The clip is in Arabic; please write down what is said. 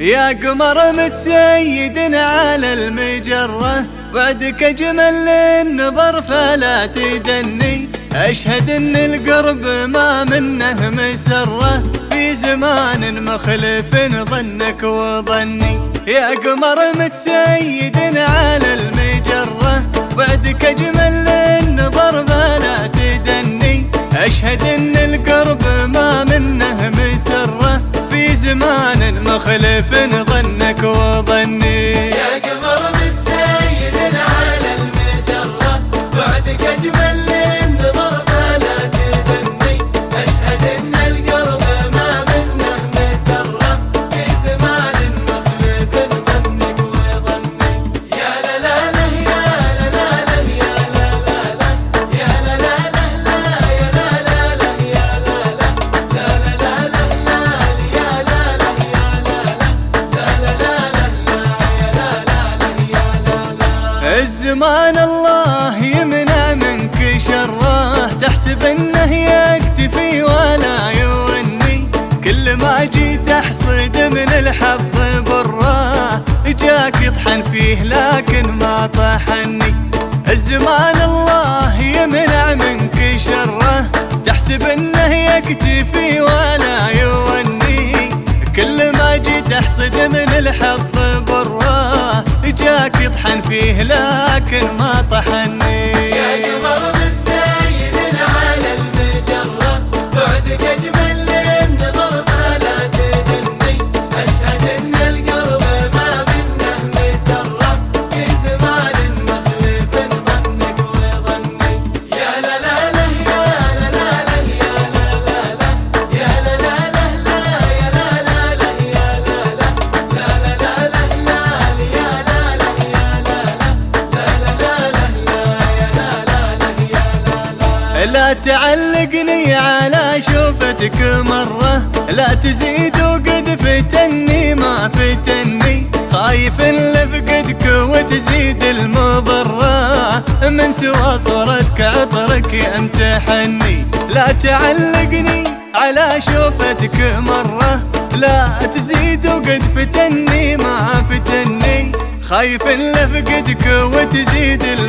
يا قمر متسيد على المجرة بعدك أجمل للنظر فلا تدني. أشهد أن القرب ما منه مسرة في زمان مخلف ظنك وظني. يا قمر متسيد على المجرة زمان الزمان الله يمنع منك شره. تحسب إنه يكتفي ولا يوني كل ما جيت أحصد من الحظ بره جاك يطحن فيه لكن ما طحني. الزمان الله يمنع منك شره. تحسب إنه يكتفي ولا يوني كل ما جيت أحصد من الحظ يطحن فيه لكن ما طحني لا تعلقني على شوفتك مرة. لا تزيد وقد فتني ما فتني. خايف لفقدك وتزيد المضرة. من سوى صورتك عطرك يمتحني. لا تعلقني على شوفتك مرة. لا تزيد وقد فتني ما فتني. خايف لفقدك وتزيد المضرة